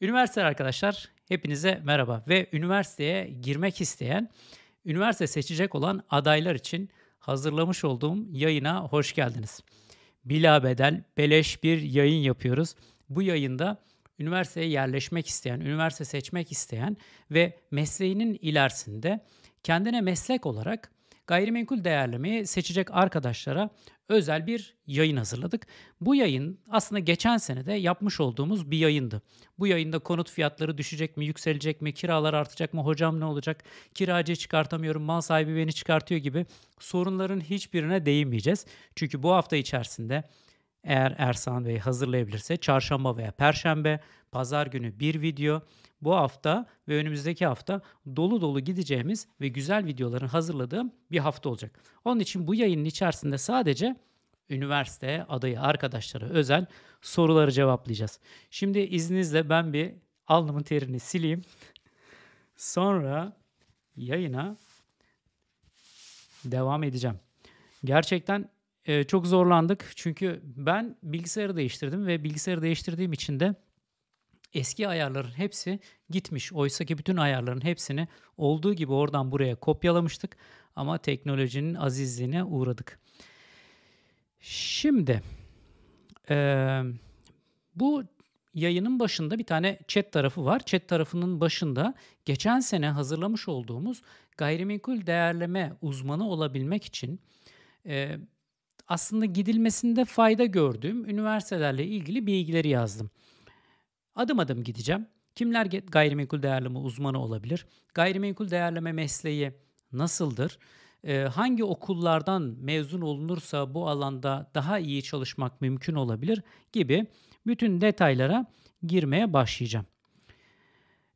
Üniversite arkadaşlar, hepinize merhaba ve üniversiteye girmek isteyen, üniversite seçecek olan adaylar için hazırlamış olduğum yayına hoş geldiniz. Bila bedel, beleş bir yayın yapıyoruz. Bu yayında üniversiteye yerleşmek isteyen, üniversite seçmek isteyen ve mesleğinin ilerisinde kendine meslek olarak gayrimenkul değerlemeyi seçecek arkadaşlara özel bir yayın hazırladık. Bu yayın aslında geçen sene de yapmış olduğumuz bir yayındı. Bu yayında konut fiyatları düşecek mi, yükselecek mi, kiralar artacak mı, hocam ne olacak, kiracı çıkartamıyorum, mal sahibi beni çıkartıyor gibi sorunların hiçbirine değinmeyeceğiz. Çünkü bu hafta içerisinde eğer Ersan Bey hazırlayabilirse çarşamba veya perşembe, pazar günü bir video, bu hafta ve önümüzdeki hafta dolu dolu gideceğimiz ve güzel videoların hazırladığım bir hafta olacak. Onun için bu yayının içerisinde sadece üniversite adayı arkadaşlara özel soruları cevaplayacağız. Şimdi izninizle ben bir alnımın terini sileyim. Sonra yayına devam edeceğim. Gerçekten e, çok zorlandık çünkü ben bilgisayarı değiştirdim ve bilgisayarı değiştirdiğim için de eski ayarların hepsi gitmiş. Oysa ki bütün ayarların hepsini olduğu gibi oradan buraya kopyalamıştık ama teknolojinin azizliğine uğradık. Şimdi e, bu yayının başında bir tane chat tarafı var. Chat tarafının başında geçen sene hazırlamış olduğumuz gayrimenkul değerleme uzmanı olabilmek için e, aslında gidilmesinde fayda gördüğüm üniversitelerle ilgili bilgileri yazdım. Adım adım gideceğim. Kimler gayrimenkul değerleme uzmanı olabilir? Gayrimenkul değerleme mesleği nasıldır? Ee, hangi okullardan mezun olunursa bu alanda daha iyi çalışmak mümkün olabilir gibi bütün detaylara girmeye başlayacağım.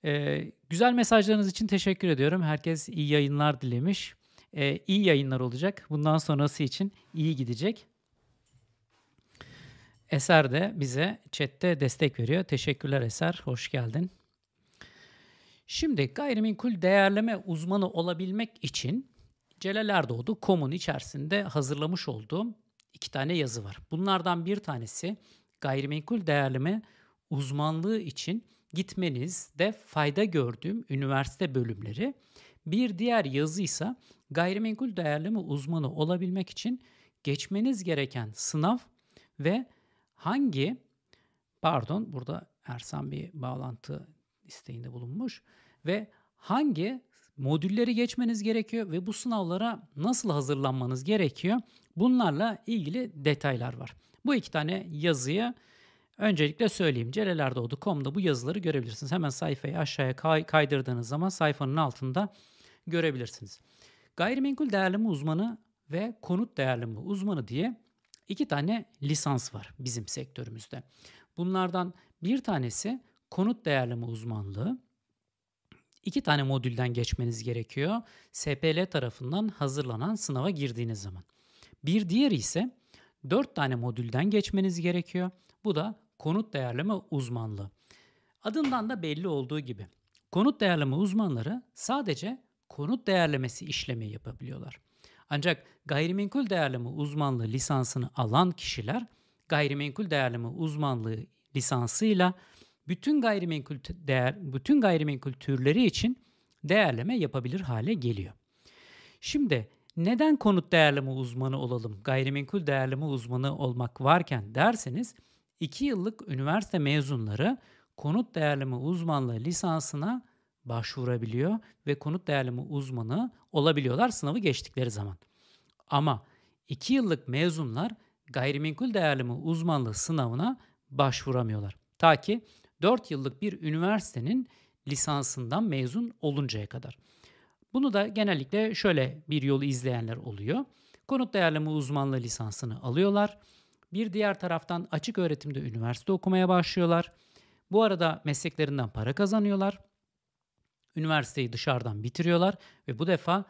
Ee, güzel mesajlarınız için teşekkür ediyorum. Herkes iyi yayınlar dilemiş. Ee, iyi yayınlar olacak. Bundan sonrası için iyi gidecek. Eser de bize chatte destek veriyor. Teşekkürler Eser, hoş geldin. Şimdi gayrimenkul değerleme uzmanı olabilmek için Celal Erdoğdu.com'un içerisinde hazırlamış olduğum iki tane yazı var. Bunlardan bir tanesi gayrimenkul değerleme uzmanlığı için gitmenizde fayda gördüğüm üniversite bölümleri. Bir diğer yazı ise gayrimenkul değerleme uzmanı olabilmek için geçmeniz gereken sınav ve hangi pardon burada Ersan bir bağlantı isteğinde bulunmuş ve hangi modülleri geçmeniz gerekiyor ve bu sınavlara nasıl hazırlanmanız gerekiyor? Bunlarla ilgili detaylar var. Bu iki tane yazıyı öncelikle söyleyeyim. Celelerdoğdu.com'da bu yazıları görebilirsiniz. Hemen sayfayı aşağıya kay- kaydırdığınız zaman sayfanın altında görebilirsiniz. Gayrimenkul değerleme uzmanı ve konut değerleme uzmanı diye iki tane lisans var bizim sektörümüzde. Bunlardan bir tanesi konut değerleme uzmanlığı. İki tane modülden geçmeniz gerekiyor. SPL tarafından hazırlanan sınava girdiğiniz zaman. Bir diğeri ise dört tane modülden geçmeniz gerekiyor. Bu da konut değerleme uzmanlığı. Adından da belli olduğu gibi konut değerleme uzmanları sadece konut değerlemesi işlemi yapabiliyorlar. Ancak gayrimenkul değerleme uzmanlığı lisansını alan kişiler gayrimenkul değerleme uzmanlığı lisansıyla bütün gayrimenkul değer bütün gayrimenkul türleri için değerleme yapabilir hale geliyor. Şimdi neden konut değerleme uzmanı olalım? Gayrimenkul değerleme uzmanı olmak varken derseniz 2 yıllık üniversite mezunları konut değerleme uzmanlığı lisansına başvurabiliyor ve konut değerleme uzmanı olabiliyorlar sınavı geçtikleri zaman. Ama 2 yıllık mezunlar gayrimenkul değerleme uzmanlığı sınavına başvuramıyorlar. Ta ki 4 yıllık bir üniversitenin lisansından mezun oluncaya kadar. Bunu da genellikle şöyle bir yolu izleyenler oluyor. Konut değerleme uzmanlığı lisansını alıyorlar. Bir diğer taraftan açık öğretimde üniversite okumaya başlıyorlar. Bu arada mesleklerinden para kazanıyorlar. Üniversiteyi dışarıdan bitiriyorlar ve bu defa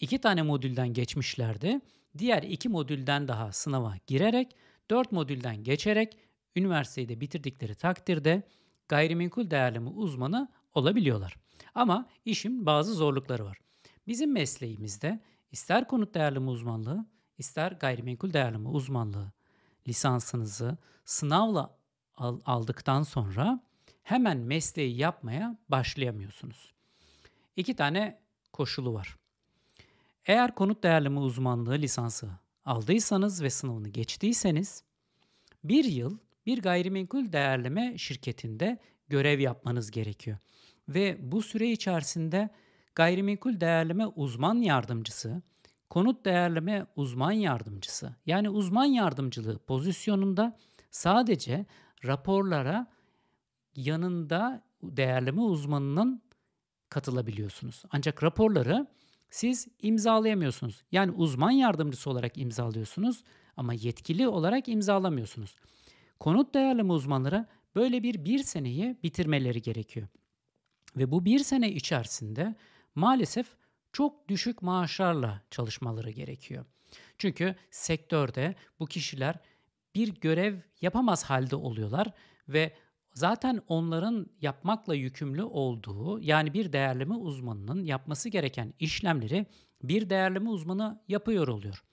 iki tane modülden geçmişlerdi. Diğer iki modülden daha sınava girerek, dört modülden geçerek üniversiteyi de bitirdikleri takdirde gayrimenkul değerleme uzmanı olabiliyorlar. Ama işin bazı zorlukları var. Bizim mesleğimizde ister konut değerleme uzmanlığı, ister gayrimenkul değerleme uzmanlığı lisansınızı sınavla aldıktan sonra hemen mesleği yapmaya başlayamıyorsunuz. İki tane koşulu var. Eğer konut değerleme uzmanlığı lisansı aldıysanız ve sınavını geçtiyseniz bir yıl bir gayrimenkul değerleme şirketinde görev yapmanız gerekiyor. Ve bu süre içerisinde gayrimenkul değerleme uzman yardımcısı, konut değerleme uzman yardımcısı yani uzman yardımcılığı pozisyonunda sadece raporlara yanında değerleme uzmanının katılabiliyorsunuz. Ancak raporları siz imzalayamıyorsunuz. Yani uzman yardımcısı olarak imzalıyorsunuz ama yetkili olarak imzalamıyorsunuz. Konut değerleme uzmanları böyle bir bir seneyi bitirmeleri gerekiyor. Ve bu bir sene içerisinde maalesef çok düşük maaşlarla çalışmaları gerekiyor. Çünkü sektörde bu kişiler bir görev yapamaz halde oluyorlar ve zaten onların yapmakla yükümlü olduğu yani bir değerleme uzmanının yapması gereken işlemleri bir değerleme uzmanı yapıyor oluyor.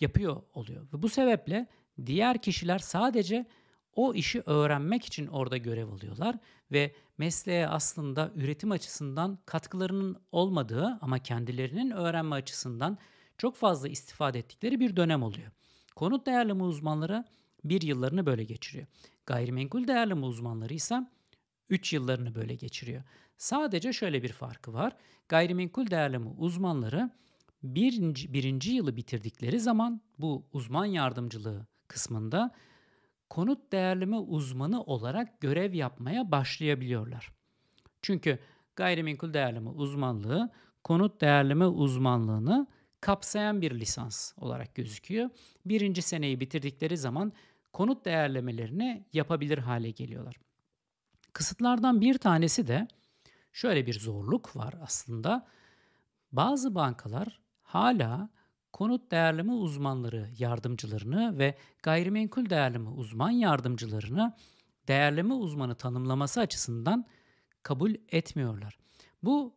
Yapıyor oluyor ve bu sebeple diğer kişiler sadece o işi öğrenmek için orada görev alıyorlar ve mesleğe aslında üretim açısından katkılarının olmadığı ama kendilerinin öğrenme açısından çok fazla istifade ettikleri bir dönem oluyor. Konut değerleme uzmanları bir yıllarını böyle geçiriyor. Gayrimenkul değerleme uzmanları ise 3 yıllarını böyle geçiriyor. Sadece şöyle bir farkı var. Gayrimenkul değerleme uzmanları birinci, birinci yılı bitirdikleri zaman bu uzman yardımcılığı kısmında konut değerleme uzmanı olarak görev yapmaya başlayabiliyorlar. Çünkü gayrimenkul değerleme uzmanlığı konut değerleme uzmanlığını kapsayan bir lisans olarak gözüküyor. Birinci seneyi bitirdikleri zaman konut değerlemelerini yapabilir hale geliyorlar. Kısıtlardan bir tanesi de şöyle bir zorluk var aslında. Bazı bankalar hala konut değerleme uzmanları yardımcılarını ve gayrimenkul değerleme uzman yardımcılarını değerleme uzmanı tanımlaması açısından kabul etmiyorlar. Bu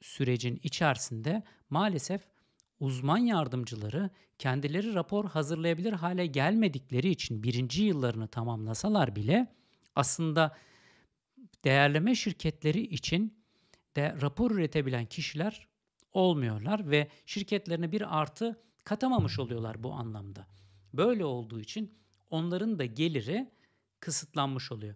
sürecin içerisinde maalesef uzman yardımcıları kendileri rapor hazırlayabilir hale gelmedikleri için birinci yıllarını tamamlasalar bile aslında değerleme şirketleri için de rapor üretebilen kişiler olmuyorlar ve şirketlerine bir artı katamamış oluyorlar bu anlamda. Böyle olduğu için onların da geliri kısıtlanmış oluyor.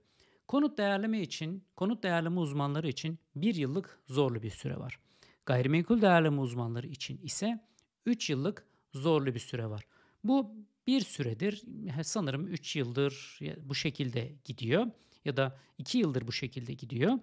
Konut değerleme için, konut değerleme uzmanları için bir yıllık zorlu bir süre var. Gayrimenkul değerleme uzmanları için ise 3 yıllık zorlu bir süre var. Bu bir süredir sanırım 3 yıldır bu şekilde gidiyor ya da 2 yıldır bu şekilde gidiyor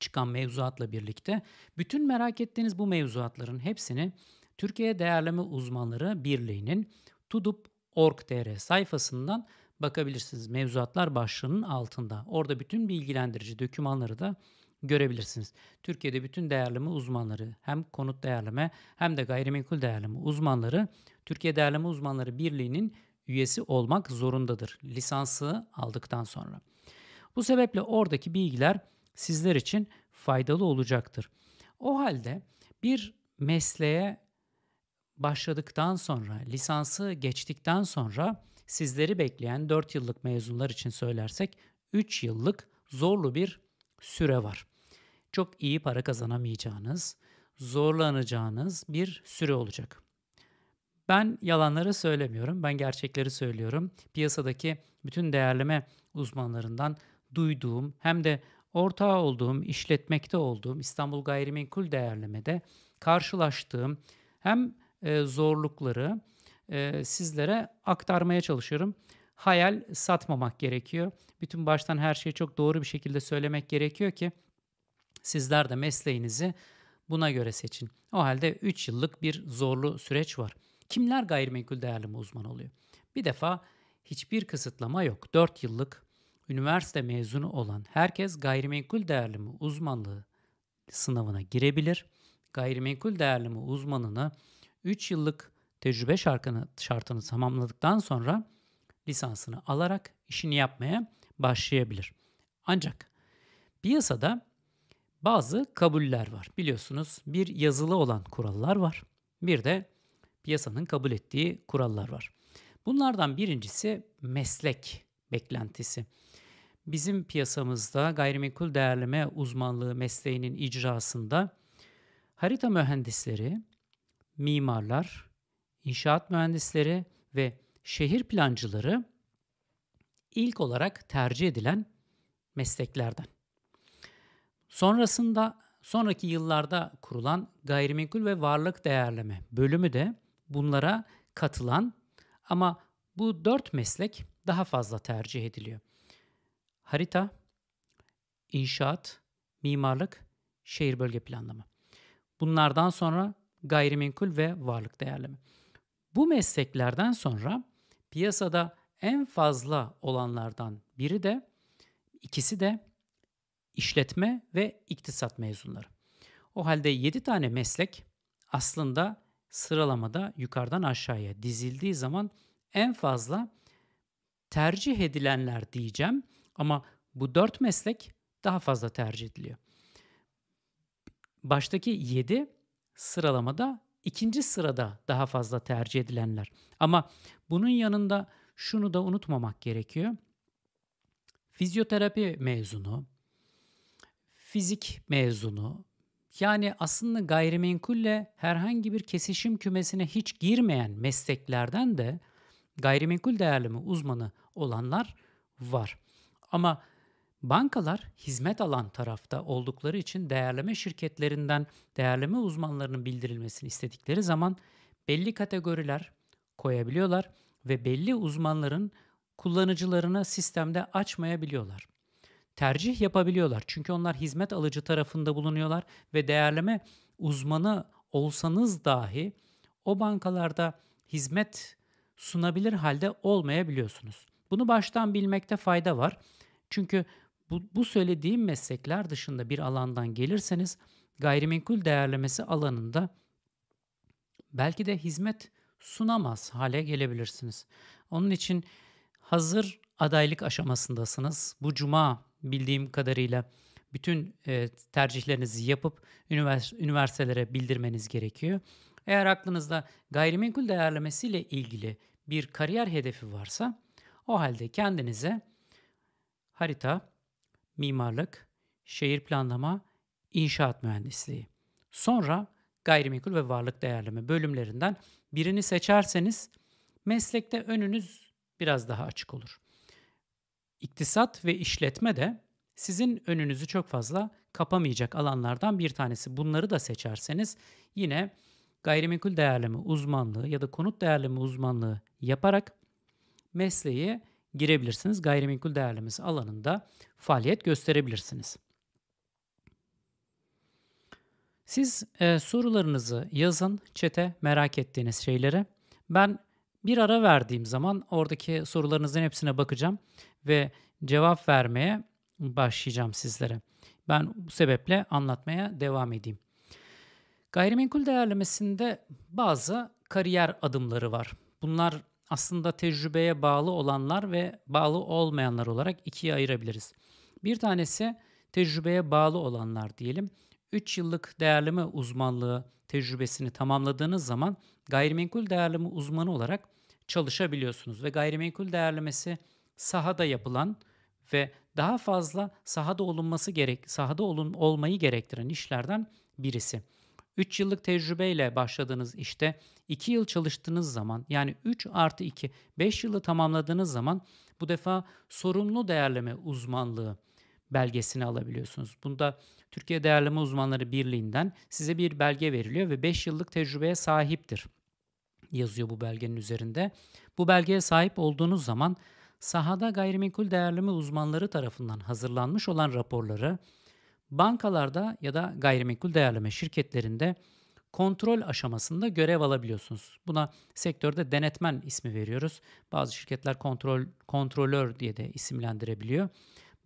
çıkan mevzuatla birlikte bütün merak ettiğiniz bu mevzuatların hepsini Türkiye Değerleme Uzmanları Birliği'nin tudup.org.tr sayfasından bakabilirsiniz. Mevzuatlar başlığının altında. Orada bütün bilgilendirici dokümanları da görebilirsiniz. Türkiye'de bütün değerleme uzmanları hem konut değerleme hem de gayrimenkul değerleme uzmanları Türkiye Değerleme Uzmanları Birliği'nin üyesi olmak zorundadır lisansı aldıktan sonra. Bu sebeple oradaki bilgiler sizler için faydalı olacaktır. O halde bir mesleğe başladıktan sonra, lisansı geçtikten sonra sizleri bekleyen 4 yıllık mezunlar için söylersek 3 yıllık zorlu bir süre var. Çok iyi para kazanamayacağınız, zorlanacağınız bir süre olacak. Ben yalanları söylemiyorum, ben gerçekleri söylüyorum. Piyasadaki bütün değerleme uzmanlarından duyduğum hem de ortağı olduğum, işletmekte olduğum İstanbul Gayrimenkul Değerleme'de karşılaştığım hem e, zorlukları e, sizlere aktarmaya çalışıyorum. Hayal satmamak gerekiyor. Bütün baştan her şeyi çok doğru bir şekilde söylemek gerekiyor ki sizler de mesleğinizi buna göre seçin. O halde 3 yıllık bir zorlu süreç var. Kimler gayrimenkul değerleme uzmanı oluyor? Bir defa hiçbir kısıtlama yok. 4 yıllık üniversite mezunu olan herkes gayrimenkul değerleme uzmanlığı sınavına girebilir. Gayrimenkul değerleme uzmanını 3 yıllık tecrübe şartını, şartını tamamladıktan sonra lisansını alarak işini yapmaya başlayabilir. Ancak piyasada bazı kabuller var. Biliyorsunuz bir yazılı olan kurallar var. Bir de piyasanın kabul ettiği kurallar var. Bunlardan birincisi meslek beklentisi. bizim piyasamızda gayrimenkul değerleme uzmanlığı mesleğinin icrasında harita mühendisleri, mimarlar, inşaat mühendisleri ve şehir plancıları ilk olarak tercih edilen mesleklerden. Sonrasında sonraki yıllarda kurulan gayrimenkul ve varlık değerleme bölümü de bunlara katılan ama bu dört meslek daha fazla tercih ediliyor. Harita, inşaat, mimarlık, şehir bölge planlama. Bunlardan sonra gayrimenkul ve varlık değerleme. Bu mesleklerden sonra piyasada en fazla olanlardan biri de ikisi de işletme ve iktisat mezunları. O halde 7 tane meslek aslında sıralamada yukarıdan aşağıya dizildiği zaman en fazla tercih edilenler diyeceğim ama bu 4 meslek daha fazla tercih ediliyor. Baştaki 7 sıralamada ikinci sırada daha fazla tercih edilenler. Ama bunun yanında şunu da unutmamak gerekiyor. Fizyoterapi mezunu, fizik mezunu, yani aslında gayrimenkulle herhangi bir kesişim kümesine hiç girmeyen mesleklerden de gayrimenkul değerleme uzmanı olanlar var. Ama bankalar hizmet alan tarafta oldukları için değerleme şirketlerinden değerleme uzmanlarının bildirilmesini istedikleri zaman belli kategoriler koyabiliyorlar ve belli uzmanların kullanıcılarına sistemde açmayabiliyorlar. Tercih yapabiliyorlar çünkü onlar hizmet alıcı tarafında bulunuyorlar ve değerleme uzmanı olsanız dahi o bankalarda hizmet sunabilir halde olmayabiliyorsunuz. Bunu baştan bilmekte fayda var. Çünkü bu, bu söylediğim meslekler dışında bir alandan gelirseniz gayrimenkul değerlemesi alanında belki de hizmet sunamaz hale gelebilirsiniz. Onun için hazır adaylık aşamasındasınız. Bu cuma bildiğim kadarıyla bütün e, tercihlerinizi yapıp ünivers üniversitelere bildirmeniz gerekiyor. Eğer aklınızda gayrimenkul değerlemesiyle ilgili bir kariyer hedefi varsa o halde kendinize harita, mimarlık, şehir planlama, inşaat mühendisliği. Sonra gayrimenkul ve varlık değerleme bölümlerinden birini seçerseniz meslekte önünüz biraz daha açık olur. İktisat ve işletme de sizin önünüzü çok fazla kapamayacak alanlardan bir tanesi. Bunları da seçerseniz yine gayrimenkul değerleme uzmanlığı ya da konut değerleme uzmanlığı yaparak mesleğe girebilirsiniz. Gayrimenkul değerlemesi alanında faaliyet gösterebilirsiniz. Siz e, sorularınızı yazın çete merak ettiğiniz şeylere. Ben bir ara verdiğim zaman oradaki sorularınızın hepsine bakacağım ve cevap vermeye başlayacağım sizlere. Ben bu sebeple anlatmaya devam edeyim. Gayrimenkul değerlemesinde bazı kariyer adımları var. Bunlar aslında tecrübeye bağlı olanlar ve bağlı olmayanlar olarak ikiye ayırabiliriz. Bir tanesi tecrübeye bağlı olanlar diyelim. 3 yıllık değerleme uzmanlığı tecrübesini tamamladığınız zaman gayrimenkul değerleme uzmanı olarak çalışabiliyorsunuz ve gayrimenkul değerlemesi sahada yapılan ve daha fazla sahada olunması gerek sahada olun olmayı gerektiren işlerden birisi. 3 yıllık tecrübeyle başladığınız işte 2 yıl çalıştığınız zaman yani 3 artı 2 5 yılı tamamladığınız zaman bu defa sorumlu değerleme uzmanlığı belgesini alabiliyorsunuz. Bunda Türkiye Değerleme Uzmanları Birliği'nden size bir belge veriliyor ve 5 yıllık tecrübeye sahiptir yazıyor bu belgenin üzerinde. Bu belgeye sahip olduğunuz zaman sahada gayrimenkul değerleme uzmanları tarafından hazırlanmış olan raporları bankalarda ya da gayrimenkul değerleme şirketlerinde kontrol aşamasında görev alabiliyorsunuz. Buna sektörde denetmen ismi veriyoruz. Bazı şirketler kontrol kontrolör diye de isimlendirebiliyor.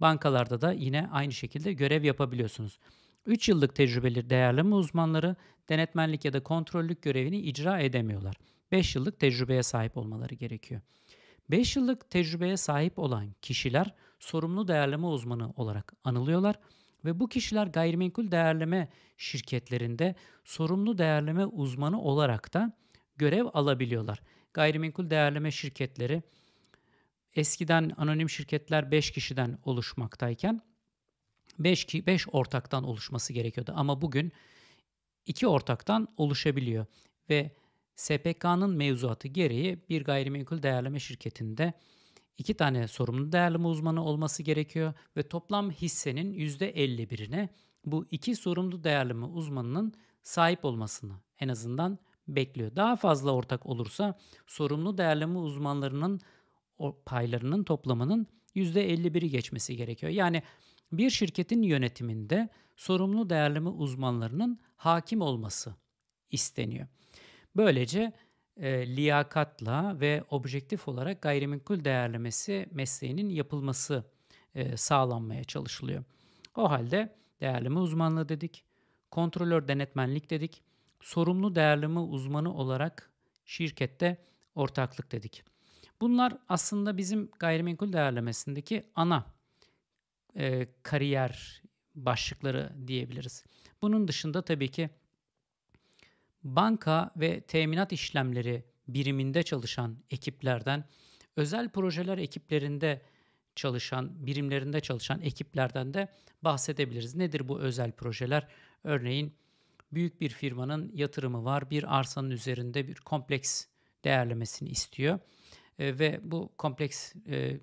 Bankalarda da yine aynı şekilde görev yapabiliyorsunuz. 3 yıllık tecrübeli değerleme uzmanları denetmenlik ya da kontrollük görevini icra edemiyorlar. 5 yıllık tecrübeye sahip olmaları gerekiyor. 5 yıllık tecrübeye sahip olan kişiler sorumlu değerleme uzmanı olarak anılıyorlar ve bu kişiler gayrimenkul değerleme şirketlerinde sorumlu değerleme uzmanı olarak da görev alabiliyorlar. Gayrimenkul değerleme şirketleri eskiden anonim şirketler 5 kişiden oluşmaktayken 5 ki 5 ortaktan oluşması gerekiyordu ama bugün 2 ortaktan oluşabiliyor ve SPK'nın mevzuatı gereği bir gayrimenkul değerleme şirketinde iki tane sorumlu değerleme uzmanı olması gerekiyor ve toplam hissenin %51'ine bu iki sorumlu değerleme uzmanının sahip olmasını en azından bekliyor. Daha fazla ortak olursa sorumlu değerleme uzmanlarının paylarının toplamının %51'i geçmesi gerekiyor. Yani bir şirketin yönetiminde sorumlu değerleme uzmanlarının hakim olması isteniyor. Böylece e, liyakatla ve objektif olarak gayrimenkul değerlemesi mesleğinin yapılması e, sağlanmaya çalışılıyor. O halde değerleme uzmanlığı dedik, kontrolör denetmenlik dedik, sorumlu değerleme uzmanı olarak şirkette ortaklık dedik. Bunlar aslında bizim gayrimenkul değerlemesindeki ana e, kariyer başlıkları diyebiliriz. Bunun dışında tabii ki banka ve teminat işlemleri biriminde çalışan ekiplerden, özel projeler ekiplerinde çalışan, birimlerinde çalışan ekiplerden de bahsedebiliriz. Nedir bu özel projeler? Örneğin büyük bir firmanın yatırımı var, bir arsanın üzerinde bir kompleks değerlemesini istiyor e, ve bu kompleks e,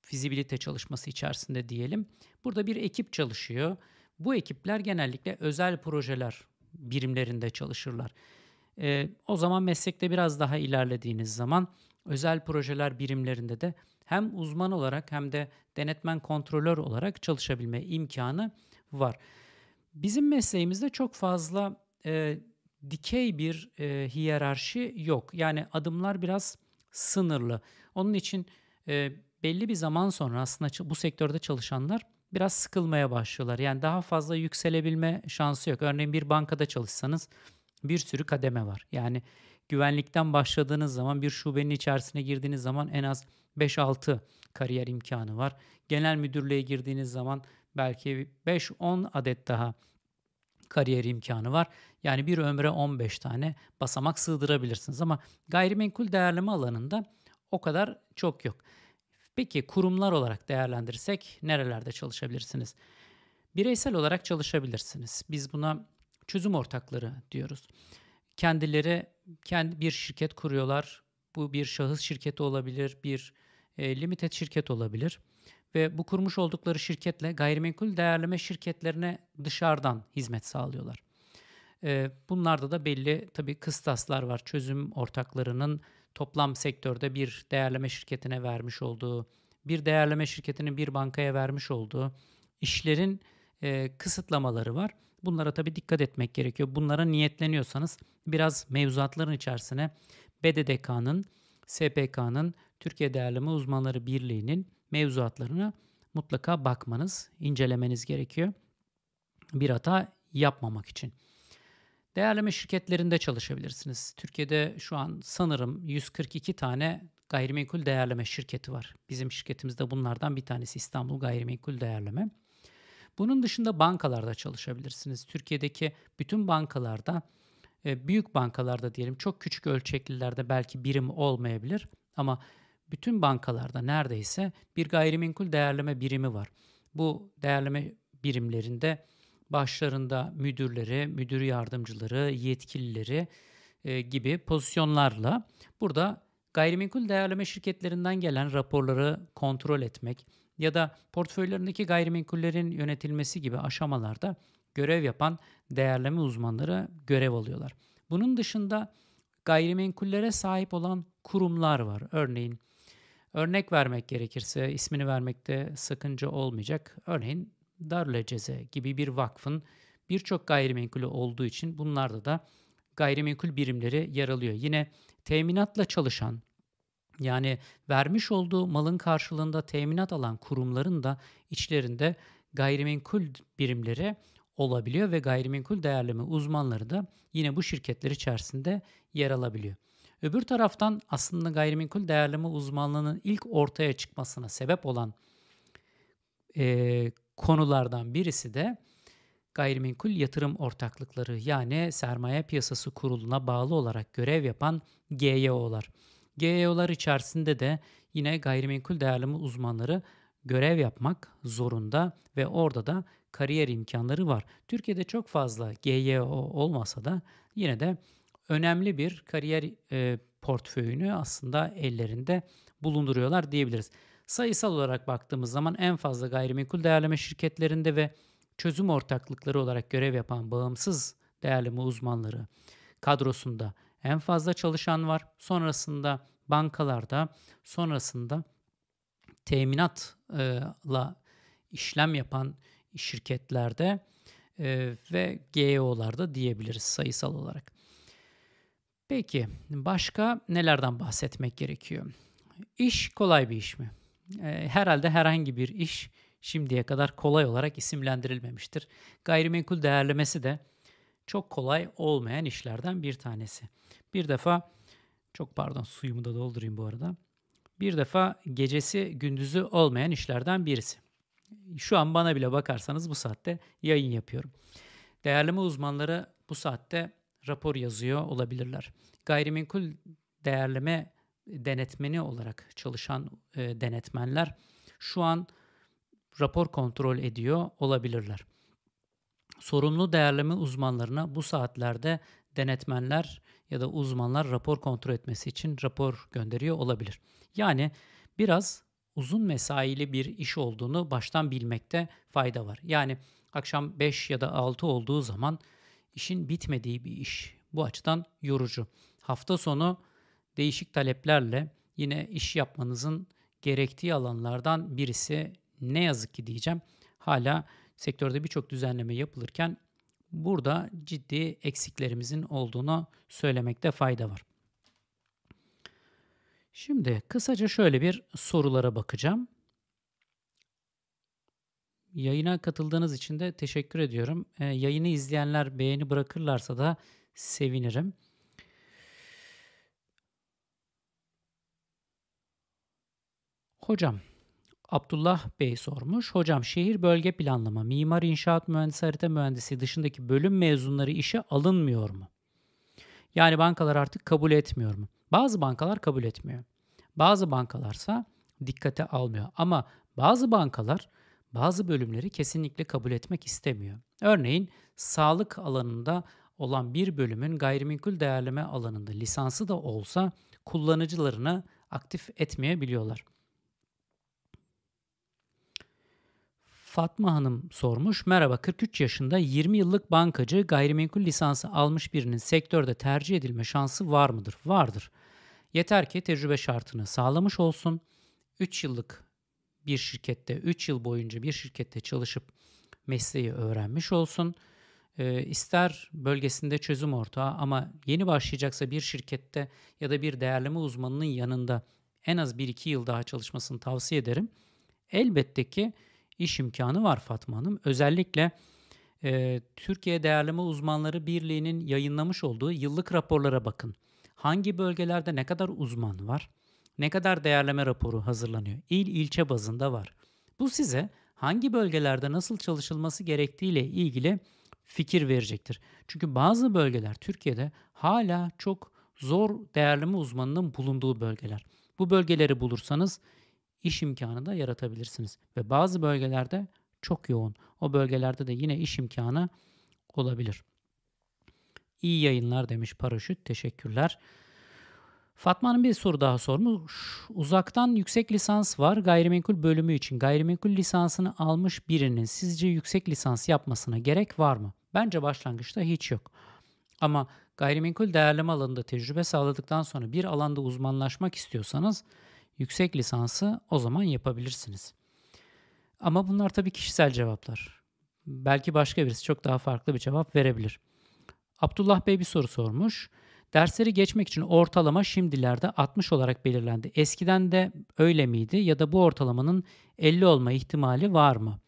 fizibilite çalışması içerisinde diyelim. Burada bir ekip çalışıyor. Bu ekipler genellikle özel projeler birimlerinde çalışırlar. E, o zaman meslekte biraz daha ilerlediğiniz zaman özel projeler birimlerinde de hem uzman olarak hem de denetmen kontrolör olarak çalışabilme imkanı var. Bizim mesleğimizde çok fazla e, dikey bir e, hiyerarşi yok. Yani adımlar biraz sınırlı. Onun için e, belli bir zaman sonra aslında bu sektörde çalışanlar biraz sıkılmaya başlıyorlar. Yani daha fazla yükselebilme şansı yok. Örneğin bir bankada çalışsanız bir sürü kademe var. Yani güvenlikten başladığınız zaman bir şubenin içerisine girdiğiniz zaman en az 5-6 kariyer imkanı var. Genel müdürlüğe girdiğiniz zaman belki 5-10 adet daha kariyer imkanı var. Yani bir ömre 15 tane basamak sığdırabilirsiniz ama gayrimenkul değerleme alanında o kadar çok yok. Peki kurumlar olarak değerlendirirsek nerelerde çalışabilirsiniz? Bireysel olarak çalışabilirsiniz. Biz buna çözüm ortakları diyoruz. Kendileri kendi bir şirket kuruyorlar. Bu bir şahıs şirketi olabilir, bir e, limited şirket olabilir ve bu kurmuş oldukları şirketle gayrimenkul değerleme şirketlerine dışarıdan hizmet sağlıyorlar. E, bunlarda da belli tabii kıstaslar var. Çözüm ortaklarının toplam sektörde bir değerleme şirketine vermiş olduğu, bir değerleme şirketinin bir bankaya vermiş olduğu işlerin e, kısıtlamaları var. Bunlara tabii dikkat etmek gerekiyor. Bunlara niyetleniyorsanız biraz mevzuatların içerisine BDDK'nın, SPK'nın, Türkiye Değerleme Uzmanları Birliği'nin mevzuatlarına mutlaka bakmanız, incelemeniz gerekiyor. Bir hata yapmamak için. Değerleme şirketlerinde çalışabilirsiniz. Türkiye'de şu an sanırım 142 tane gayrimenkul değerleme şirketi var. Bizim şirketimizde bunlardan bir tanesi İstanbul Gayrimenkul Değerleme. Bunun dışında bankalarda çalışabilirsiniz. Türkiye'deki bütün bankalarda, e, büyük bankalarda diyelim çok küçük ölçeklilerde belki birim olmayabilir ama bütün bankalarda neredeyse bir gayrimenkul değerleme birimi var. Bu değerleme birimlerinde başlarında müdürleri, müdür yardımcıları, yetkilileri e, gibi pozisyonlarla burada gayrimenkul değerleme şirketlerinden gelen raporları kontrol etmek ya da portföylerindeki gayrimenkullerin yönetilmesi gibi aşamalarda görev yapan değerleme uzmanları görev alıyorlar. Bunun dışında gayrimenkullere sahip olan kurumlar var. Örneğin örnek vermek gerekirse ismini vermekte sakınca olmayacak. Örneğin Darülceze gibi bir vakfın birçok gayrimenkulü olduğu için bunlarda da gayrimenkul birimleri yer alıyor. Yine teminatla çalışan yani vermiş olduğu malın karşılığında teminat alan kurumların da içlerinde gayrimenkul birimleri olabiliyor ve gayrimenkul değerleme uzmanları da yine bu şirketler içerisinde yer alabiliyor. Öbür taraftan aslında gayrimenkul değerleme uzmanlığının ilk ortaya çıkmasına sebep olan e, konulardan birisi de gayrimenkul yatırım ortaklıkları yani sermaye piyasası kuruluna bağlı olarak görev yapan GYO'lar. GEO'lar içerisinde de yine gayrimenkul değerleme uzmanları görev yapmak zorunda ve orada da kariyer imkanları var. Türkiye'de çok fazla GYO olmasa da yine de önemli bir kariyer e, portföyünü aslında ellerinde bulunduruyorlar diyebiliriz. Sayısal olarak baktığımız zaman en fazla gayrimenkul değerleme şirketlerinde ve çözüm ortaklıkları olarak görev yapan bağımsız değerleme uzmanları kadrosunda en fazla çalışan var. Sonrasında bankalarda, sonrasında teminatla işlem yapan şirketlerde e, ve GEO'larda diyebiliriz sayısal olarak. Peki başka nelerden bahsetmek gerekiyor? İş kolay bir iş mi? E, herhalde herhangi bir iş şimdiye kadar kolay olarak isimlendirilmemiştir. Gayrimenkul değerlemesi de çok kolay olmayan işlerden bir tanesi. Bir defa çok pardon suyumu da doldurayım bu arada. Bir defa gecesi gündüzü olmayan işlerden birisi. Şu an bana bile bakarsanız bu saatte yayın yapıyorum. Değerleme uzmanları bu saatte rapor yazıyor olabilirler. Gayrimenkul değerleme denetmeni olarak çalışan e, denetmenler şu an rapor kontrol ediyor olabilirler. Sorumlu değerleme uzmanlarına bu saatlerde denetmenler ya da uzmanlar rapor kontrol etmesi için rapor gönderiyor olabilir. Yani biraz uzun mesaili bir iş olduğunu baştan bilmekte fayda var. Yani akşam 5 ya da 6 olduğu zaman işin bitmediği bir iş. Bu açıdan yorucu. Hafta sonu değişik taleplerle yine iş yapmanızın gerektiği alanlardan birisi ne yazık ki diyeceğim. Hala sektörde birçok düzenleme yapılırken burada ciddi eksiklerimizin olduğunu söylemekte fayda var. Şimdi kısaca şöyle bir sorulara bakacağım. Yayına katıldığınız için de teşekkür ediyorum. E, yayını izleyenler beğeni bırakırlarsa da sevinirim. Hocam, Abdullah Bey sormuş. Hocam şehir bölge planlama, mimar inşaat mühendisi harita mühendisi dışındaki bölüm mezunları işe alınmıyor mu? Yani bankalar artık kabul etmiyor mu? Bazı bankalar kabul etmiyor. Bazı bankalarsa dikkate almıyor. Ama bazı bankalar bazı bölümleri kesinlikle kabul etmek istemiyor. Örneğin sağlık alanında olan bir bölümün gayrimenkul değerleme alanında lisansı da olsa kullanıcılarını aktif etmeyebiliyorlar. Fatma Hanım sormuş. Merhaba 43 yaşında 20 yıllık bankacı gayrimenkul lisansı almış birinin sektörde tercih edilme şansı var mıdır? Vardır. Yeter ki tecrübe şartını sağlamış olsun. 3 yıllık bir şirkette, 3 yıl boyunca bir şirkette çalışıp mesleği öğrenmiş olsun. E, ister bölgesinde çözüm ortağı ama yeni başlayacaksa bir şirkette ya da bir değerleme uzmanının yanında en az 1-2 yıl daha çalışmasını tavsiye ederim. Elbette ki iş imkanı var Fatma Hanım. Özellikle e, Türkiye Değerleme Uzmanları Birliği'nin yayınlamış olduğu yıllık raporlara bakın. Hangi bölgelerde ne kadar uzman var? Ne kadar değerleme raporu hazırlanıyor? İl ilçe bazında var. Bu size hangi bölgelerde nasıl çalışılması gerektiğiyle ilgili fikir verecektir. Çünkü bazı bölgeler Türkiye'de hala çok zor değerleme uzmanının bulunduğu bölgeler. Bu bölgeleri bulursanız iş imkanı da yaratabilirsiniz. Ve bazı bölgelerde çok yoğun. O bölgelerde de yine iş imkanı olabilir. İyi yayınlar demiş Paraşüt. Teşekkürler. Fatma'nın bir soru daha sormuş. Uzaktan yüksek lisans var gayrimenkul bölümü için. Gayrimenkul lisansını almış birinin sizce yüksek lisans yapmasına gerek var mı? Bence başlangıçta hiç yok. Ama gayrimenkul değerleme alanında tecrübe sağladıktan sonra bir alanda uzmanlaşmak istiyorsanız yüksek lisansı o zaman yapabilirsiniz. Ama bunlar tabii kişisel cevaplar. Belki başka birisi çok daha farklı bir cevap verebilir. Abdullah Bey bir soru sormuş. Dersleri geçmek için ortalama şimdilerde 60 olarak belirlendi. Eskiden de öyle miydi ya da bu ortalamanın 50 olma ihtimali var mı?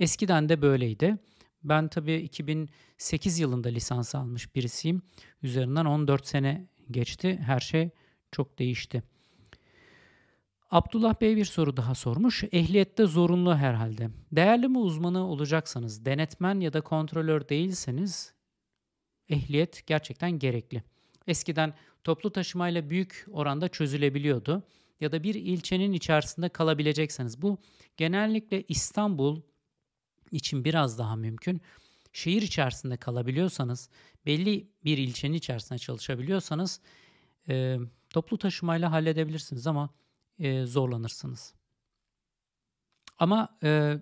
Eskiden de böyleydi. Ben tabii 2008 yılında lisans almış birisiyim. Üzerinden 14 sene geçti. Her şey çok değişti. Abdullah Bey bir soru daha sormuş. Ehliyette zorunlu herhalde. Değerli mi uzmanı olacaksanız, denetmen ya da kontrolör değilseniz ehliyet gerçekten gerekli. Eskiden toplu taşımayla büyük oranda çözülebiliyordu. Ya da bir ilçenin içerisinde kalabilecekseniz bu genellikle İstanbul için biraz daha mümkün. Şehir içerisinde kalabiliyorsanız, belli bir ilçenin içerisinde çalışabiliyorsanız e, toplu taşımayla halledebilirsiniz ama e, zorlanırsınız. Ama e,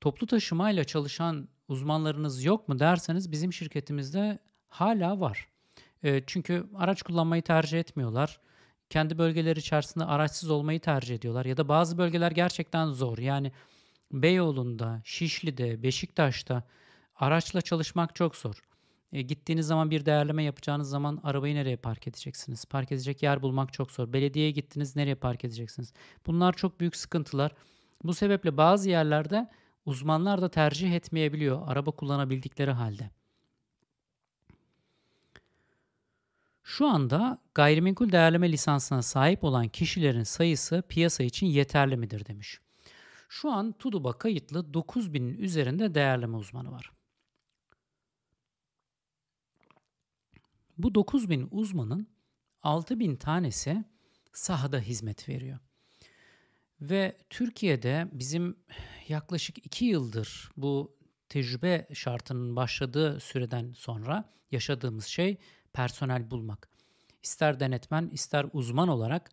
toplu taşımayla çalışan uzmanlarınız yok mu derseniz bizim şirketimizde hala var. E, çünkü araç kullanmayı tercih etmiyorlar. Kendi bölgeleri içerisinde araçsız olmayı tercih ediyorlar. Ya da bazı bölgeler gerçekten zor. Yani Beyoğlu'nda, Şişli'de, Beşiktaş'ta araçla çalışmak çok zor. E, gittiğiniz zaman bir değerleme yapacağınız zaman arabayı nereye park edeceksiniz? Park edecek yer bulmak çok zor. Belediyeye gittiniz nereye park edeceksiniz? Bunlar çok büyük sıkıntılar. Bu sebeple bazı yerlerde uzmanlar da tercih etmeyebiliyor araba kullanabildikleri halde. Şu anda gayrimenkul değerleme lisansına sahip olan kişilerin sayısı piyasa için yeterli midir demiş. Şu an TUDUB'a kayıtlı 9000'in üzerinde değerleme uzmanı var. Bu 9000 uzmanın 6000 tanesi sahada hizmet veriyor. Ve Türkiye'de bizim yaklaşık 2 yıldır bu tecrübe şartının başladığı süreden sonra yaşadığımız şey personel bulmak. İster denetmen ister uzman olarak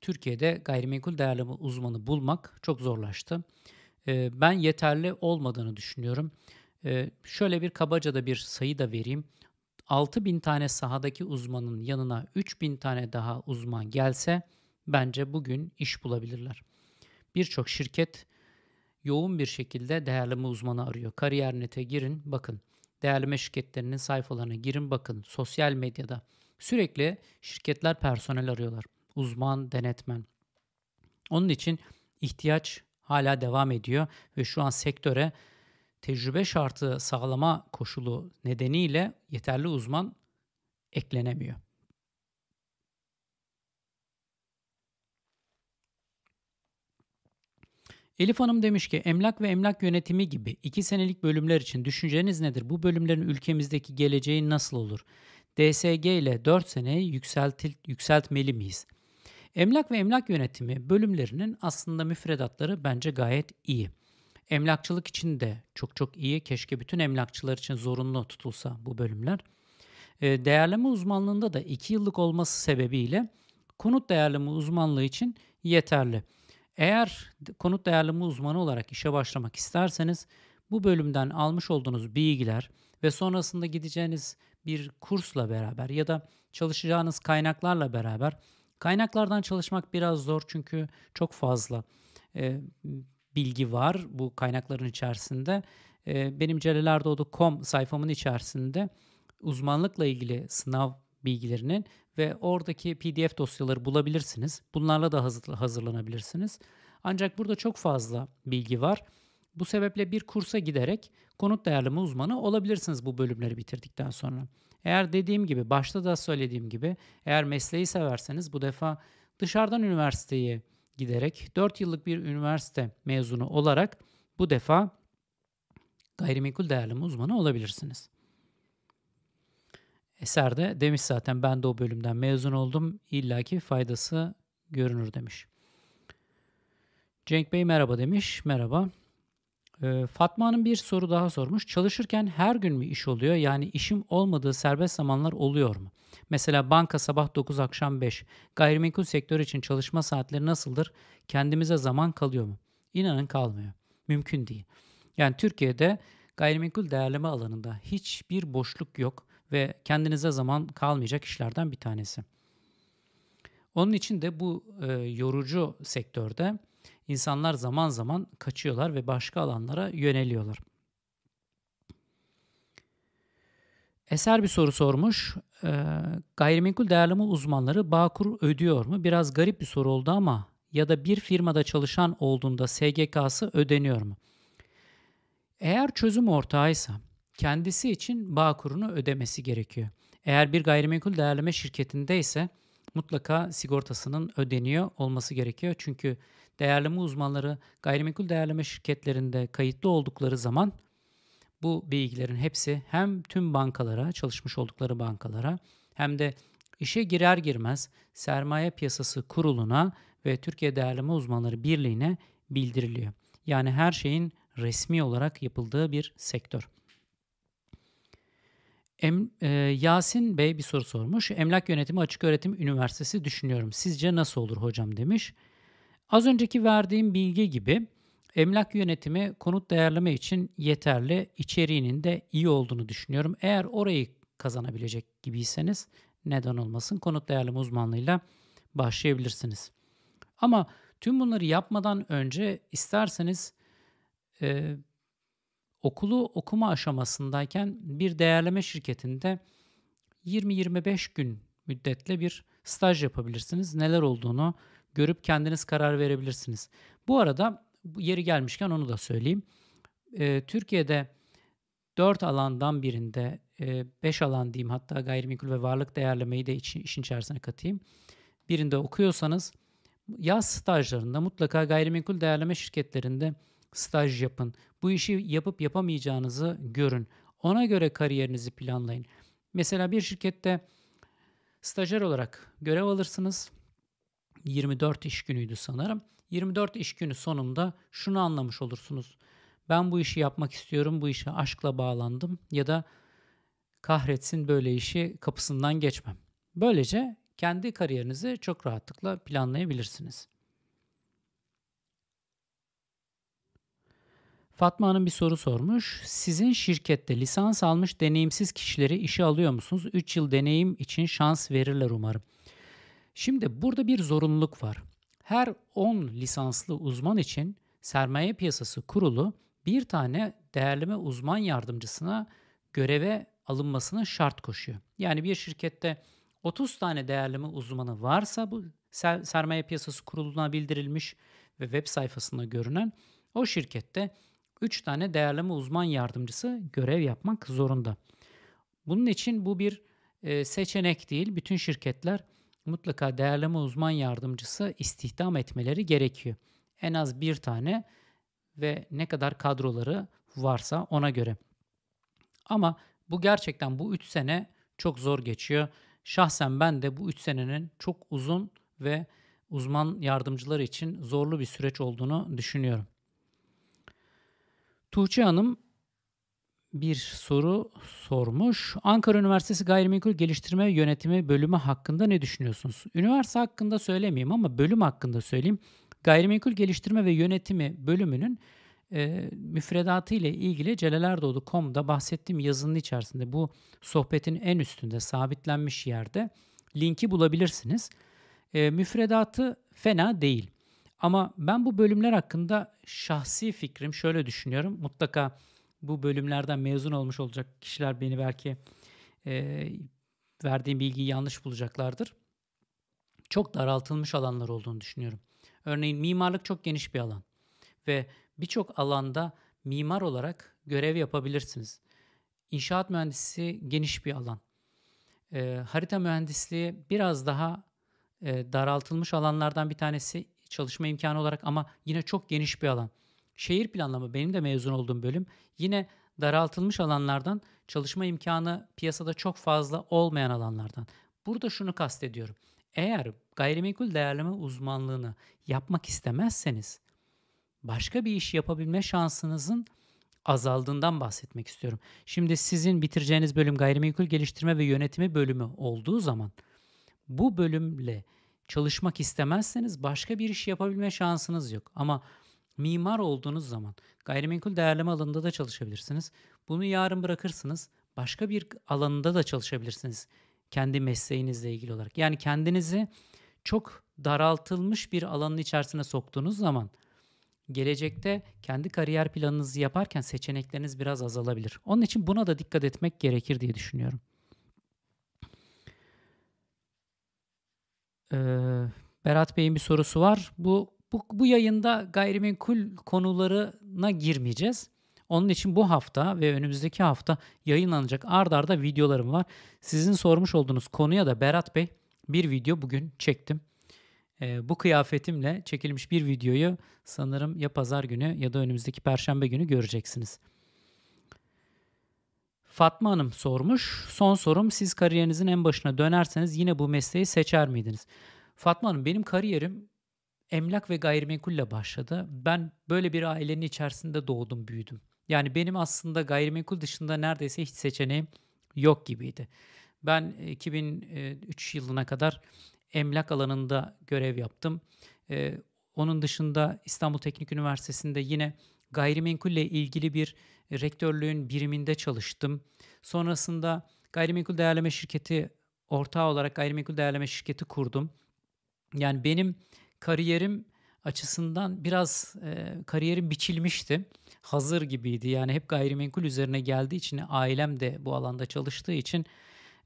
Türkiye'de gayrimenkul değerleme uzmanı bulmak çok zorlaştı. Ben yeterli olmadığını düşünüyorum. Şöyle bir kabaca da bir sayı da vereyim. 6000 tane sahadaki uzmanın yanına 3000 tane daha uzman gelse bence bugün iş bulabilirler. Birçok şirket yoğun bir şekilde değerleme uzmanı arıyor. Kariyer.net'e girin bakın. Değerleme şirketlerinin sayfalarına girin bakın. Sosyal medyada sürekli şirketler personel arıyorlar. Uzman, denetmen. Onun için ihtiyaç hala devam ediyor ve şu an sektöre tecrübe şartı sağlama koşulu nedeniyle yeterli uzman eklenemiyor. Elif Hanım demiş ki emlak ve emlak yönetimi gibi 2 senelik bölümler için düşünceniz nedir? Bu bölümlerin ülkemizdeki geleceği nasıl olur? DSG ile 4 seneye yükseltil, yükseltmeli miyiz? Emlak ve emlak yönetimi bölümlerinin aslında müfredatları bence gayet iyi. Emlakçılık için de çok çok iyi. Keşke bütün emlakçılar için zorunlu tutulsa bu bölümler. E, değerleme uzmanlığında da 2 yıllık olması sebebiyle konut değerleme uzmanlığı için yeterli. Eğer konut değerleme uzmanı olarak işe başlamak isterseniz bu bölümden almış olduğunuz bilgiler ve sonrasında gideceğiniz bir kursla beraber ya da çalışacağınız kaynaklarla beraber kaynaklardan çalışmak biraz zor çünkü çok fazla e, bilgi var bu kaynakların içerisinde. E, benim celelerdoğdu.com sayfamın içerisinde uzmanlıkla ilgili sınav bilgilerinin ve oradaki PDF dosyaları bulabilirsiniz. Bunlarla da hazırlanabilirsiniz. Ancak burada çok fazla bilgi var. Bu sebeple bir kursa giderek konut değerleme uzmanı olabilirsiniz bu bölümleri bitirdikten sonra. Eğer dediğim gibi, başta da söylediğim gibi, eğer mesleği severseniz bu defa dışarıdan üniversiteye giderek 4 yıllık bir üniversite mezunu olarak bu defa gayrimenkul değerleme uzmanı olabilirsiniz. Eser de demiş zaten ben de o bölümden mezun oldum. İllaki faydası görünür demiş. Cenk Bey merhaba demiş. Merhaba. Ee, Fatma Hanım bir soru daha sormuş. Çalışırken her gün mü iş oluyor? Yani işim olmadığı serbest zamanlar oluyor mu? Mesela banka sabah 9 akşam 5. Gayrimenkul sektör için çalışma saatleri nasıldır? Kendimize zaman kalıyor mu? İnanın kalmıyor. Mümkün değil. Yani Türkiye'de gayrimenkul değerleme alanında hiçbir boşluk yok ve kendinize zaman kalmayacak işlerden bir tanesi. Onun için de bu e, yorucu sektörde insanlar zaman zaman kaçıyorlar ve başka alanlara yöneliyorlar. Eser bir soru sormuş. E, gayrimenkul değerleme uzmanları Bağkur ödüyor mu? Biraz garip bir soru oldu ama ya da bir firmada çalışan olduğunda SGK'sı ödeniyor mu? Eğer çözüm ortağıysa kendisi için bağ kurunu ödemesi gerekiyor. Eğer bir gayrimenkul değerleme şirketinde ise mutlaka sigortasının ödeniyor olması gerekiyor. Çünkü değerleme uzmanları gayrimenkul değerleme şirketlerinde kayıtlı oldukları zaman bu bilgilerin hepsi hem tüm bankalara, çalışmış oldukları bankalara hem de İşe girer girmez Sermaye Piyasası Kurulu'na ve Türkiye Değerleme Uzmanları Birliği'ne bildiriliyor. Yani her şeyin resmi olarak yapıldığı bir sektör. Em, e, Yasin Bey bir soru sormuş. Emlak Yönetimi Açık Öğretim Üniversitesi düşünüyorum. Sizce nasıl olur hocam demiş. Az önceki verdiğim bilgi gibi emlak yönetimi konut değerleme için yeterli, içeriğinin de iyi olduğunu düşünüyorum. Eğer orayı kazanabilecek gibiyseniz neden olmasın konut değerleme uzmanlığıyla başlayabilirsiniz. Ama tüm bunları yapmadan önce isterseniz e, okulu okuma aşamasındayken bir değerleme şirketinde 20-25 gün müddetle bir staj yapabilirsiniz. Neler olduğunu görüp kendiniz karar verebilirsiniz. Bu arada yeri gelmişken onu da söyleyeyim. E, Türkiye'de 4 alandan birinde 5 e, alan diyeyim hatta gayrimenkul ve varlık değerlemeyi de için, işin içerisine katayım. Birinde okuyorsanız yaz stajlarında mutlaka gayrimenkul değerleme şirketlerinde staj yapın. Bu işi yapıp yapamayacağınızı görün. Ona göre kariyerinizi planlayın. Mesela bir şirkette stajyer olarak görev alırsınız. 24 iş günüydü sanırım. 24 iş günü sonunda şunu anlamış olursunuz. Ben bu işi yapmak istiyorum, bu işe aşkla bağlandım ya da kahretsin böyle işi kapısından geçmem. Böylece kendi kariyerinizi çok rahatlıkla planlayabilirsiniz. Fatma Hanım bir soru sormuş. Sizin şirkette lisans almış deneyimsiz kişileri işe alıyor musunuz? 3 yıl deneyim için şans verirler umarım. Şimdi burada bir zorunluluk var. Her 10 lisanslı uzman için Sermaye Piyasası Kurulu bir tane değerleme uzman yardımcısına göreve alınmasını şart koşuyor. Yani bir şirkette 30 tane değerleme uzmanı varsa bu sermaye piyasası kuruluna bildirilmiş ve web sayfasında görünen o şirkette 3 tane değerleme uzman yardımcısı görev yapmak zorunda. Bunun için bu bir seçenek değil. Bütün şirketler mutlaka değerleme uzman yardımcısı istihdam etmeleri gerekiyor. En az bir tane ve ne kadar kadroları varsa ona göre. Ama bu gerçekten bu 3 sene çok zor geçiyor. Şahsen ben de bu 3 senenin çok uzun ve uzman yardımcılar için zorlu bir süreç olduğunu düşünüyorum. Tuğçe Hanım bir soru sormuş. Ankara Üniversitesi Gayrimenkul Geliştirme Yönetimi bölümü hakkında ne düşünüyorsunuz? Üniversite hakkında söylemeyeyim ama bölüm hakkında söyleyeyim. Gayrimenkul Geliştirme ve Yönetimi bölümünün e, müfredatı ile ilgili celelerdoğdu.com'da bahsettiğim yazının içerisinde bu sohbetin en üstünde sabitlenmiş yerde linki bulabilirsiniz. E, müfredatı fena değil. Ama ben bu bölümler hakkında şahsi fikrim şöyle düşünüyorum. Mutlaka bu bölümlerden mezun olmuş olacak kişiler beni belki e, verdiğim bilgiyi yanlış bulacaklardır. Çok daraltılmış alanlar olduğunu düşünüyorum. Örneğin mimarlık çok geniş bir alan ve birçok alanda mimar olarak görev yapabilirsiniz. İnşaat mühendisi geniş bir alan. E, harita mühendisliği biraz daha e, daraltılmış alanlardan bir tanesi çalışma imkanı olarak ama yine çok geniş bir alan. Şehir planlama benim de mezun olduğum bölüm yine daraltılmış alanlardan çalışma imkanı piyasada çok fazla olmayan alanlardan. Burada şunu kastediyorum. Eğer gayrimenkul değerleme uzmanlığını yapmak istemezseniz başka bir iş yapabilme şansınızın azaldığından bahsetmek istiyorum. Şimdi sizin bitireceğiniz bölüm gayrimenkul geliştirme ve yönetimi bölümü olduğu zaman bu bölümle çalışmak istemezseniz başka bir iş yapabilme şansınız yok. Ama mimar olduğunuz zaman gayrimenkul değerleme alanında da çalışabilirsiniz. Bunu yarın bırakırsınız. Başka bir alanında da çalışabilirsiniz. Kendi mesleğinizle ilgili olarak. Yani kendinizi çok daraltılmış bir alanın içerisine soktuğunuz zaman gelecekte kendi kariyer planınızı yaparken seçenekleriniz biraz azalabilir. Onun için buna da dikkat etmek gerekir diye düşünüyorum. Ee, Berat Bey'in bir sorusu var. Bu, bu bu yayında gayrimenkul konularına girmeyeceğiz. Onun için bu hafta ve önümüzdeki hafta yayınlanacak ard arda videolarım var. Sizin sormuş olduğunuz konuya da Berat Bey bir video bugün çektim. Ee, bu kıyafetimle çekilmiş bir videoyu sanırım ya pazar günü ya da önümüzdeki perşembe günü göreceksiniz. Fatma Hanım sormuş. Son sorum siz kariyerinizin en başına dönerseniz yine bu mesleği seçer miydiniz? Fatma Hanım benim kariyerim emlak ve gayrimenkulle başladı. Ben böyle bir ailenin içerisinde doğdum, büyüdüm. Yani benim aslında gayrimenkul dışında neredeyse hiç seçeneğim yok gibiydi. Ben 2003 yılına kadar emlak alanında görev yaptım. Ee, onun dışında İstanbul Teknik Üniversitesi'nde yine gayrimenkulle ilgili bir rektörlüğün biriminde çalıştım. Sonrasında gayrimenkul değerleme şirketi ortağı olarak gayrimenkul değerleme şirketi kurdum. Yani benim kariyerim açısından biraz e, kariyerim biçilmişti. Hazır gibiydi. Yani hep gayrimenkul üzerine geldiği için ailem de bu alanda çalıştığı için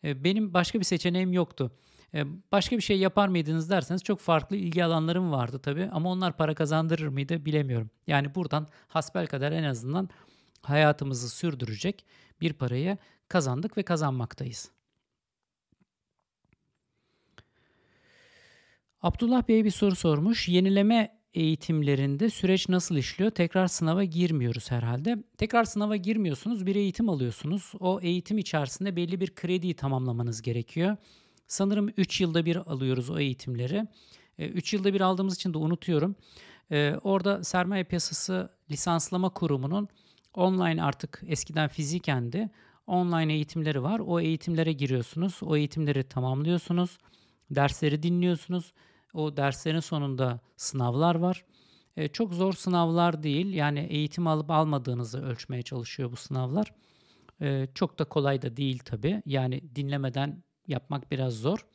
e, benim başka bir seçeneğim yoktu. E, başka bir şey yapar mıydınız derseniz çok farklı ilgi alanlarım vardı tabii ama onlar para kazandırır mıydı bilemiyorum. Yani buradan hasbel kadar en azından hayatımızı sürdürecek bir parayı kazandık ve kazanmaktayız. Abdullah Bey bir soru sormuş. Yenileme eğitimlerinde süreç nasıl işliyor? Tekrar sınava girmiyoruz herhalde. Tekrar sınava girmiyorsunuz, bir eğitim alıyorsunuz. O eğitim içerisinde belli bir krediyi tamamlamanız gerekiyor. Sanırım 3 yılda bir alıyoruz o eğitimleri. 3 yılda bir aldığımız için de unutuyorum. Orada sermaye piyasası lisanslama kurumunun online artık eskiden fizikendi. Online eğitimleri var. O eğitimlere giriyorsunuz. O eğitimleri tamamlıyorsunuz. Dersleri dinliyorsunuz o derslerin sonunda sınavlar var. E, çok zor sınavlar değil. Yani eğitim alıp almadığınızı ölçmeye çalışıyor bu sınavlar. E, çok da kolay da değil tabii. Yani dinlemeden yapmak biraz zor.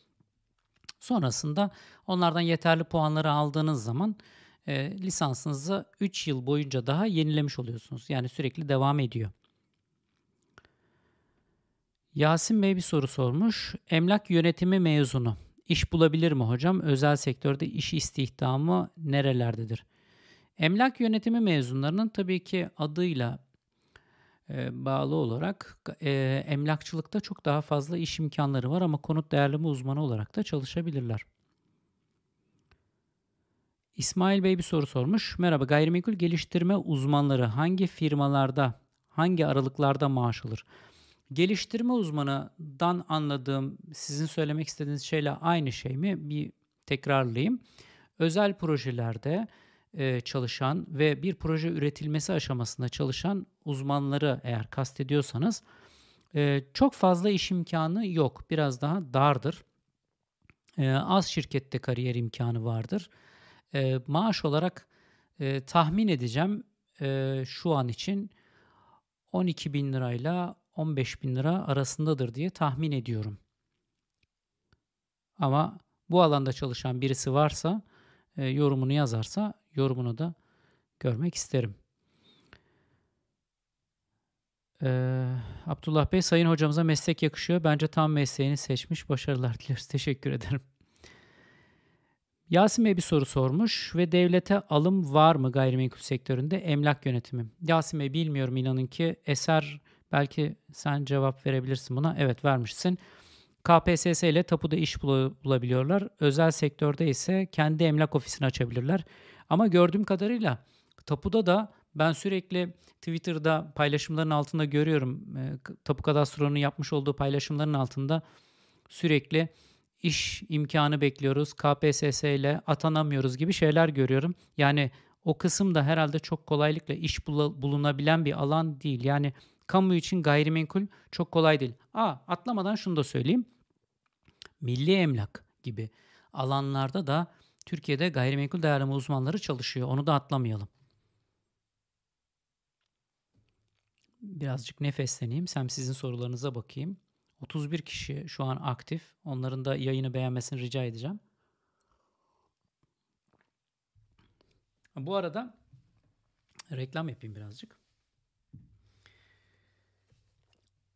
Sonrasında onlardan yeterli puanları aldığınız zaman e, lisansınızı 3 yıl boyunca daha yenilemiş oluyorsunuz. Yani sürekli devam ediyor. Yasin Bey bir soru sormuş. Emlak yönetimi mezunu. İş bulabilir mi hocam? Özel sektörde iş istihdamı nerelerdedir? Emlak yönetimi mezunlarının tabii ki adıyla e, bağlı olarak e, emlakçılıkta çok daha fazla iş imkanları var ama konut değerleme uzmanı olarak da çalışabilirler. İsmail Bey bir soru sormuş. Merhaba gayrimenkul geliştirme uzmanları hangi firmalarda, hangi aralıklarda maaş alır? Geliştirme uzmanından anladığım sizin söylemek istediğiniz şeyle aynı şey mi? Bir tekrarlayayım. Özel projelerde e, çalışan ve bir proje üretilmesi aşamasında çalışan uzmanları eğer kastediyorsanız e, çok fazla iş imkanı yok. Biraz daha dardır. E, az şirkette kariyer imkanı vardır. E, maaş olarak e, tahmin edeceğim e, şu an için 12 bin lirayla 15 bin lira arasındadır diye tahmin ediyorum. Ama bu alanda çalışan birisi varsa e, yorumunu yazarsa yorumunu da görmek isterim. Ee, Abdullah Bey, Sayın Hocamıza meslek yakışıyor. Bence tam mesleğini seçmiş. Başarılar dileriz. Teşekkür ederim. Yasin Bey bir soru sormuş ve devlete alım var mı gayrimenkul sektöründe emlak yönetimi? Yasin Bey bilmiyorum inanın ki eser Belki sen cevap verebilirsin buna. Evet vermişsin. KPSS ile tapuda iş bulabiliyorlar. Özel sektörde ise kendi emlak ofisini açabilirler. Ama gördüğüm kadarıyla tapuda da ben sürekli Twitter'da paylaşımların altında görüyorum. E, tapu kadastronun yapmış olduğu paylaşımların altında sürekli iş imkanı bekliyoruz. KPSS ile atanamıyoruz gibi şeyler görüyorum. Yani o kısım da herhalde çok kolaylıkla iş bulunabilen bir alan değil. Yani kamu için gayrimenkul çok kolay değil. Aa atlamadan şunu da söyleyeyim. Milli emlak gibi alanlarda da Türkiye'de gayrimenkul değerleme uzmanları çalışıyor. Onu da atlamayalım. Birazcık nefesleneyim. Sen sizin sorularınıza bakayım. 31 kişi şu an aktif. Onların da yayını beğenmesini rica edeceğim. Bu arada reklam yapayım birazcık.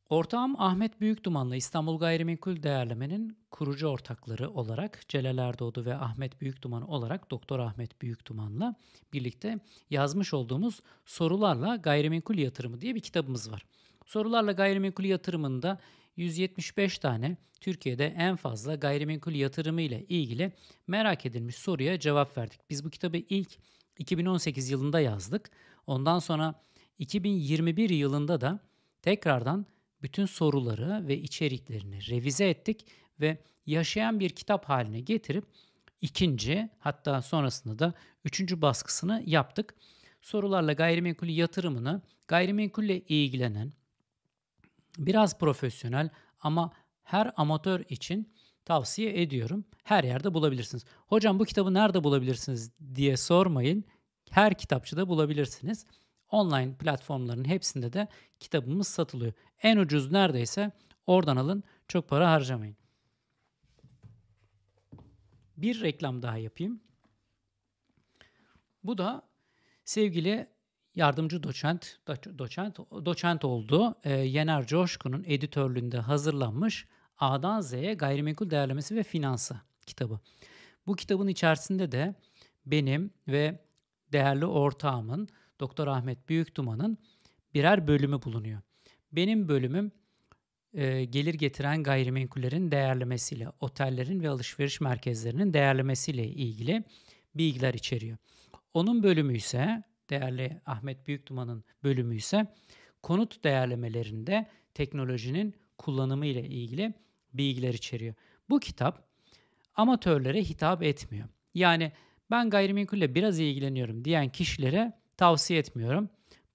Ortağım Ahmet Büyükduman'la İstanbul Gayrimenkul Değerleme'nin kurucu ortakları olarak Celal Erdoğdu ve Ahmet Büyükduman olarak Doktor Ahmet Büyükduman'la birlikte yazmış olduğumuz Sorularla Gayrimenkul Yatırımı diye bir kitabımız var. Sorularla Gayrimenkul Yatırımı'nda 175 tane Türkiye'de en fazla gayrimenkul yatırımı ile ilgili merak edilmiş soruya cevap verdik. Biz bu kitabı ilk 2018 yılında yazdık. Ondan sonra 2021 yılında da tekrardan bütün soruları ve içeriklerini revize ettik ve yaşayan bir kitap haline getirip ikinci hatta sonrasında da üçüncü baskısını yaptık. Sorularla gayrimenkul yatırımını gayrimenkulle ilgilenen biraz profesyonel ama her amatör için tavsiye ediyorum. Her yerde bulabilirsiniz. Hocam bu kitabı nerede bulabilirsiniz diye sormayın. Her kitapçıda bulabilirsiniz. Online platformların hepsinde de kitabımız satılıyor. En ucuz neredeyse oradan alın. Çok para harcamayın. Bir reklam daha yapayım. Bu da sevgili yardımcı doçent, doçent, doçent oldu. E, Yener Coşkun'un editörlüğünde hazırlanmış A'dan Z'ye gayrimenkul değerlemesi ve finansı kitabı. Bu kitabın içerisinde de benim ve değerli ortağımın Doktor Ahmet Büyükduman'ın birer bölümü bulunuyor. Benim bölümüm e, gelir getiren gayrimenkullerin değerlemesiyle, otellerin ve alışveriş merkezlerinin değerlemesiyle ilgili bilgiler içeriyor. Onun bölümü ise, değerli Ahmet Büyükduman'ın bölümü ise konut değerlemelerinde teknolojinin kullanımı ile ilgili bilgiler içeriyor. Bu kitap amatörlere hitap etmiyor. Yani ben gayrimenkulle biraz ilgileniyorum diyen kişilere tavsiye etmiyorum.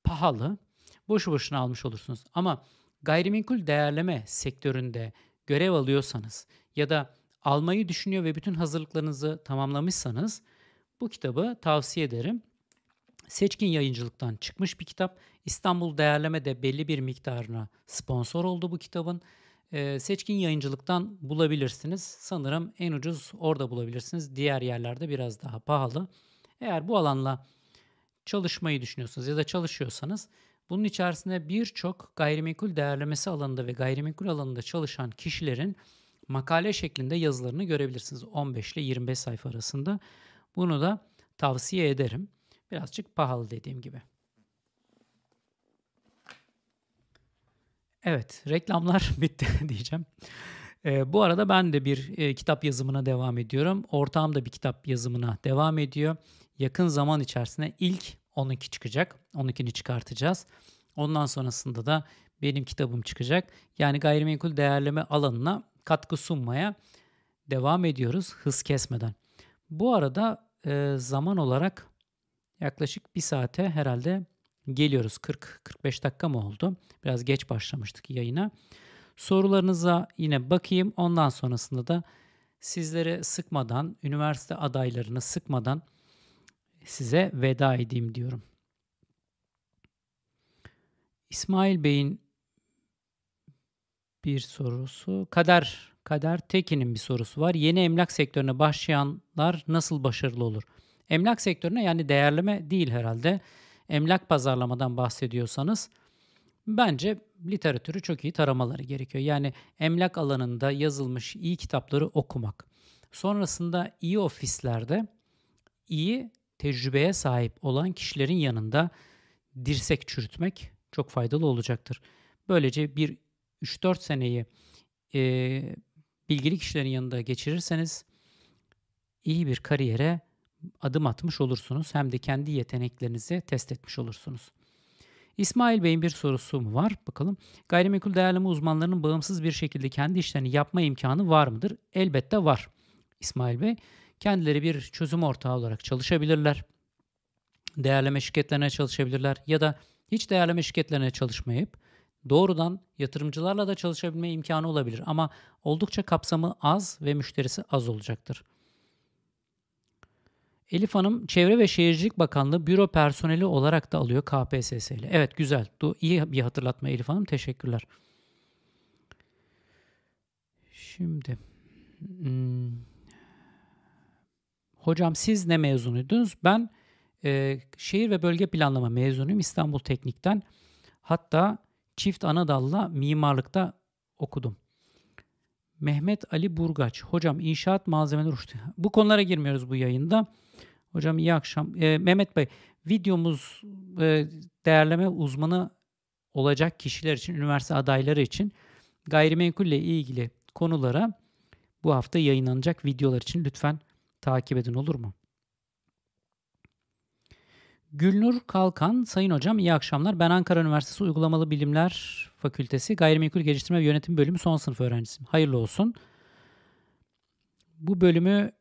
Pahalı, boşu boşuna almış olursunuz. Ama gayrimenkul değerleme sektöründe görev alıyorsanız ya da almayı düşünüyor ve bütün hazırlıklarınızı tamamlamışsanız bu kitabı tavsiye ederim. Seçkin yayıncılıktan çıkmış bir kitap. İstanbul Değerleme de belli bir miktarına sponsor oldu bu kitabın. Ee, seçkin yayıncılıktan bulabilirsiniz. Sanırım en ucuz orada bulabilirsiniz. Diğer yerlerde biraz daha pahalı. Eğer bu alanla çalışmayı düşünüyorsanız ya da çalışıyorsanız bunun içerisinde birçok gayrimenkul değerlemesi alanında ve gayrimenkul alanında çalışan kişilerin makale şeklinde yazılarını görebilirsiniz. 15 ile 25 sayfa arasında. Bunu da tavsiye ederim. Birazcık pahalı dediğim gibi. Evet, reklamlar bitti diyeceğim. E, bu arada ben de bir e, kitap yazımına devam ediyorum. Ortağım da bir kitap yazımına devam ediyor. Yakın zaman içerisinde ilk 12 çıkacak. 12'ni çıkartacağız. Ondan sonrasında da benim kitabım çıkacak. Yani gayrimenkul değerleme alanına katkı sunmaya devam ediyoruz hız kesmeden. Bu arada e, zaman olarak yaklaşık bir saate herhalde geliyoruz. 40-45 dakika mı oldu? Biraz geç başlamıştık yayına. Sorularınıza yine bakayım. Ondan sonrasında da sizlere sıkmadan, üniversite adaylarını sıkmadan size veda edeyim diyorum. İsmail Bey'in bir sorusu. Kader Kader Tekin'in bir sorusu var. Yeni emlak sektörüne başlayanlar nasıl başarılı olur? Emlak sektörüne yani değerleme değil herhalde. Emlak pazarlamadan bahsediyorsanız bence literatürü çok iyi taramaları gerekiyor. Yani emlak alanında yazılmış iyi kitapları okumak. Sonrasında iyi ofislerde iyi tecrübeye sahip olan kişilerin yanında dirsek çürütmek çok faydalı olacaktır. Böylece bir 3-4 seneyi e, bilgili kişilerin yanında geçirirseniz iyi bir kariyere adım atmış olursunuz. Hem de kendi yeteneklerinizi test etmiş olursunuz. İsmail Bey'in bir sorusu mu var? Bakalım. Gayrimenkul değerleme uzmanlarının bağımsız bir şekilde kendi işlerini yapma imkanı var mıdır? Elbette var. İsmail Bey kendileri bir çözüm ortağı olarak çalışabilirler. Değerleme şirketlerine çalışabilirler ya da hiç değerleme şirketlerine çalışmayıp doğrudan yatırımcılarla da çalışabilme imkanı olabilir ama oldukça kapsamı az ve müşterisi az olacaktır. Elif Hanım Çevre ve Şehircilik Bakanlığı büro personeli olarak da alıyor KPSS ile. Evet güzel. Du iyi bir hatırlatma Elif Hanım. Teşekkürler. Şimdi hmm, hocam siz ne mezunuydunuz? Ben e, şehir ve bölge planlama mezunuyum İstanbul Teknik'ten. Hatta çift ana mimarlıkta okudum. Mehmet Ali Burgaç. Hocam inşaat malzemeleri uçtu. Bu konulara girmiyoruz bu yayında. Hocam iyi akşam. E, Mehmet Bey, videomuz e, değerleme uzmanı olacak kişiler için, üniversite adayları için gayrimenkulle ilgili konulara bu hafta yayınlanacak videolar için lütfen takip edin olur mu? Gülnur Kalkan, Sayın Hocam iyi akşamlar. Ben Ankara Üniversitesi Uygulamalı Bilimler Fakültesi Gayrimenkul Geliştirme ve Yönetim Bölümü son sınıf öğrencisiyim. Hayırlı olsun. Bu bölümü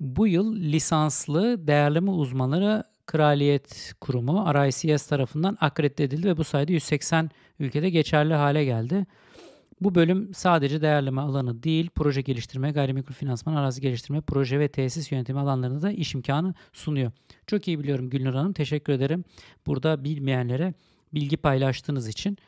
bu yıl lisanslı değerleme uzmanları Kraliyet Kurumu RICS tarafından akredite edildi ve bu sayede 180 ülkede geçerli hale geldi. Bu bölüm sadece değerleme alanı değil, proje geliştirme, gayrimenkul finansman, arazi geliştirme, proje ve tesis yönetimi alanlarında da iş imkanı sunuyor. Çok iyi biliyorum Gülnur Hanım. Teşekkür ederim. Burada bilmeyenlere bilgi paylaştığınız için.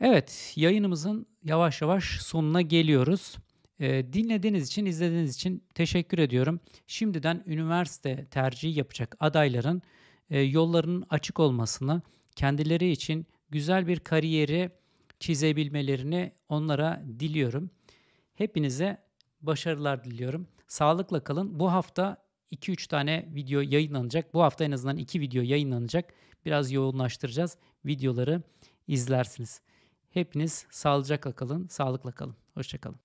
Evet, yayınımızın yavaş yavaş sonuna geliyoruz. Ee, dinlediğiniz için, izlediğiniz için teşekkür ediyorum. Şimdiden üniversite tercihi yapacak adayların e, yollarının açık olmasını, kendileri için güzel bir kariyeri çizebilmelerini onlara diliyorum. Hepinize başarılar diliyorum. Sağlıkla kalın. Bu hafta 2-3 tane video yayınlanacak. Bu hafta en azından 2 video yayınlanacak. Biraz yoğunlaştıracağız. Videoları izlersiniz. Hepiniz sağlıcakla kalın, sağlıkla kalın. Hoşçakalın.